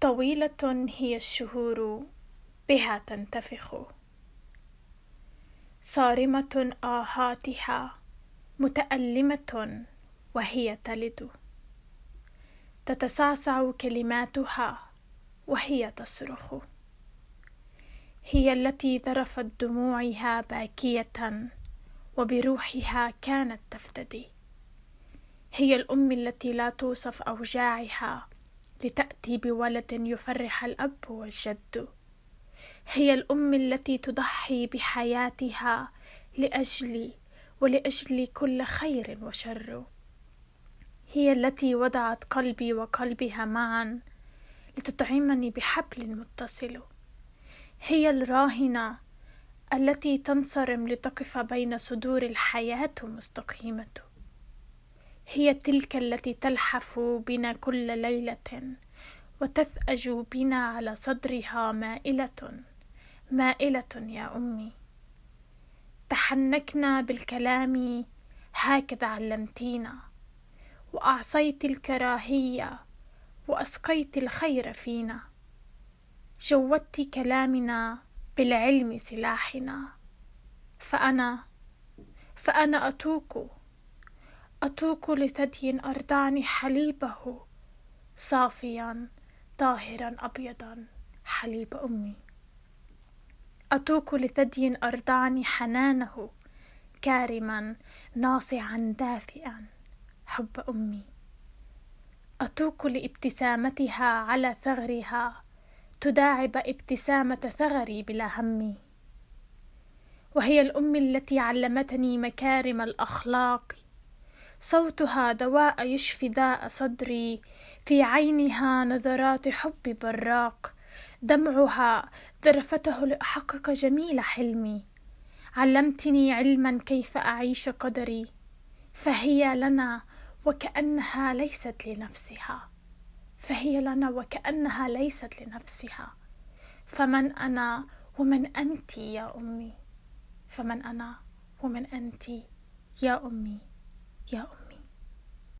طويلة هي الشهور بها تنتفخ. صارمة آهاتها متألمة وهي تلد. تتصعصع كلماتها وهي تصرخ. هي التي ذرفت دموعها باكية وبروحها كانت تفتدي. هي الأم التي لا توصف أوجاعها لتأتي بولد يفرح الأب والجد. هي الأم التي تضحي بحياتها لأجلي ولأجل كل خير وشر. هي التي وضعت قلبي وقلبها معا لتطعمني بحبل متصل. هي الراهنة التي تنصرم لتقف بين صدور الحياة مستقيمة. هي تلك التي تلحف بنا كل ليلة وتثأج بنا على صدرها مائلة. مائلة يا أمي. تحنكنا بالكلام هكذا علمتينا. وأعصيت الكراهية وأسقيت الخير فينا. جودت كلامنا بالعلم سلاحنا. فأنا فأنا أتوق أتوق لثدي أرضعني حليبه صافيا طاهرا أبيضا حليب أمي. أتوق لثدي أرضعني حنانه كارما ناصعا دافئا حب أمي. أتوق لابتسامتها على ثغرها تداعب ابتسامة ثغري بلا همي. وهي الأم التي علمتني مكارم الأخلاق صوتها دواء يشفي داء صدري. في عينها نظرات حب براق. دمعها ذرفته لأحقق جميل حلمي. علمتني علما كيف أعيش قدري. فهي لنا وكأنها ليست لنفسها. فهي لنا وكأنها ليست لنفسها. فمن أنا ومن أنت يا أمي. فمن أنا ومن أنت يا أمي. Yo.